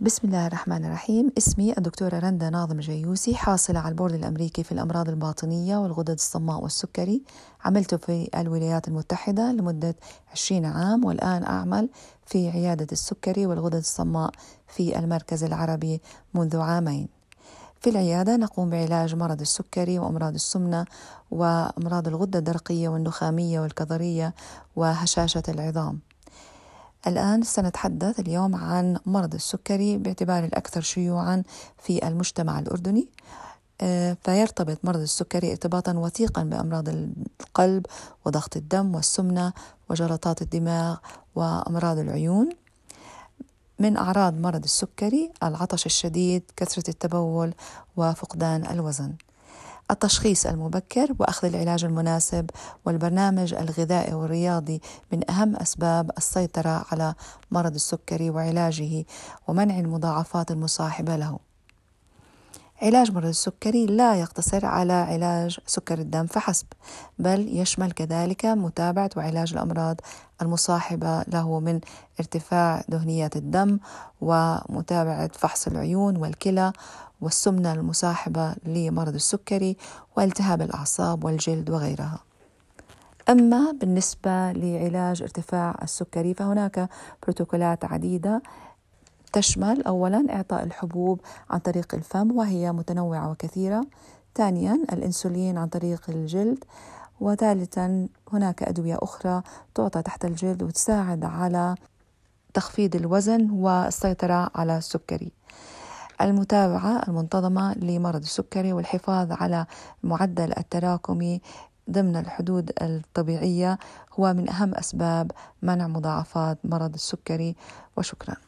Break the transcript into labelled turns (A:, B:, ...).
A: بسم الله الرحمن الرحيم. اسمي الدكتورة رندا ناظم جيوسي حاصلة على البورد الأمريكي في الأمراض الباطنية والغدد الصماء والسكري. عملت في الولايات المتحدة لمدة 20 عام والآن أعمل في عيادة السكري والغدد الصماء في المركز العربي منذ عامين. في العيادة نقوم بعلاج مرض السكري وأمراض السمنة وأمراض الغدة الدرقية والنخامية والكظرية وهشاشة العظام. الآن سنتحدث اليوم عن مرض السكري باعتباره الأكثر شيوعا في المجتمع الأردني. آه، فيرتبط مرض السكري ارتباطا وثيقا بأمراض القلب وضغط الدم والسمنة وجلطات الدماغ وأمراض العيون. من أعراض مرض السكري العطش الشديد كثرة التبول وفقدان الوزن. التشخيص المبكر وأخذ العلاج المناسب والبرنامج الغذائي والرياضي من أهم أسباب السيطرة على مرض السكري وعلاجه ومنع المضاعفات المصاحبة له. علاج مرض السكري لا يقتصر على علاج سكر الدم فحسب بل يشمل كذلك متابعة وعلاج الأمراض المصاحبة له من ارتفاع دهنيات الدم ومتابعة فحص العيون والكلى والسمنة المصاحبة لمرض السكري والتهاب الأعصاب والجلد وغيرها. أما بالنسبة لعلاج ارتفاع السكري فهناك بروتوكولات عديدة تشمل أولا إعطاء الحبوب عن طريق الفم وهي متنوعة وكثيرة. ثانيا الإنسولين عن طريق الجلد. وثالثا هناك أدوية أخرى تعطى تحت الجلد وتساعد على تخفيض الوزن والسيطرة على السكري. المتابعة المنتظمة لمرض السكري والحفاظ على معدل التراكمي ضمن الحدود الطبيعية هو من أهم أسباب منع مضاعفات مرض السكري. وشكرا.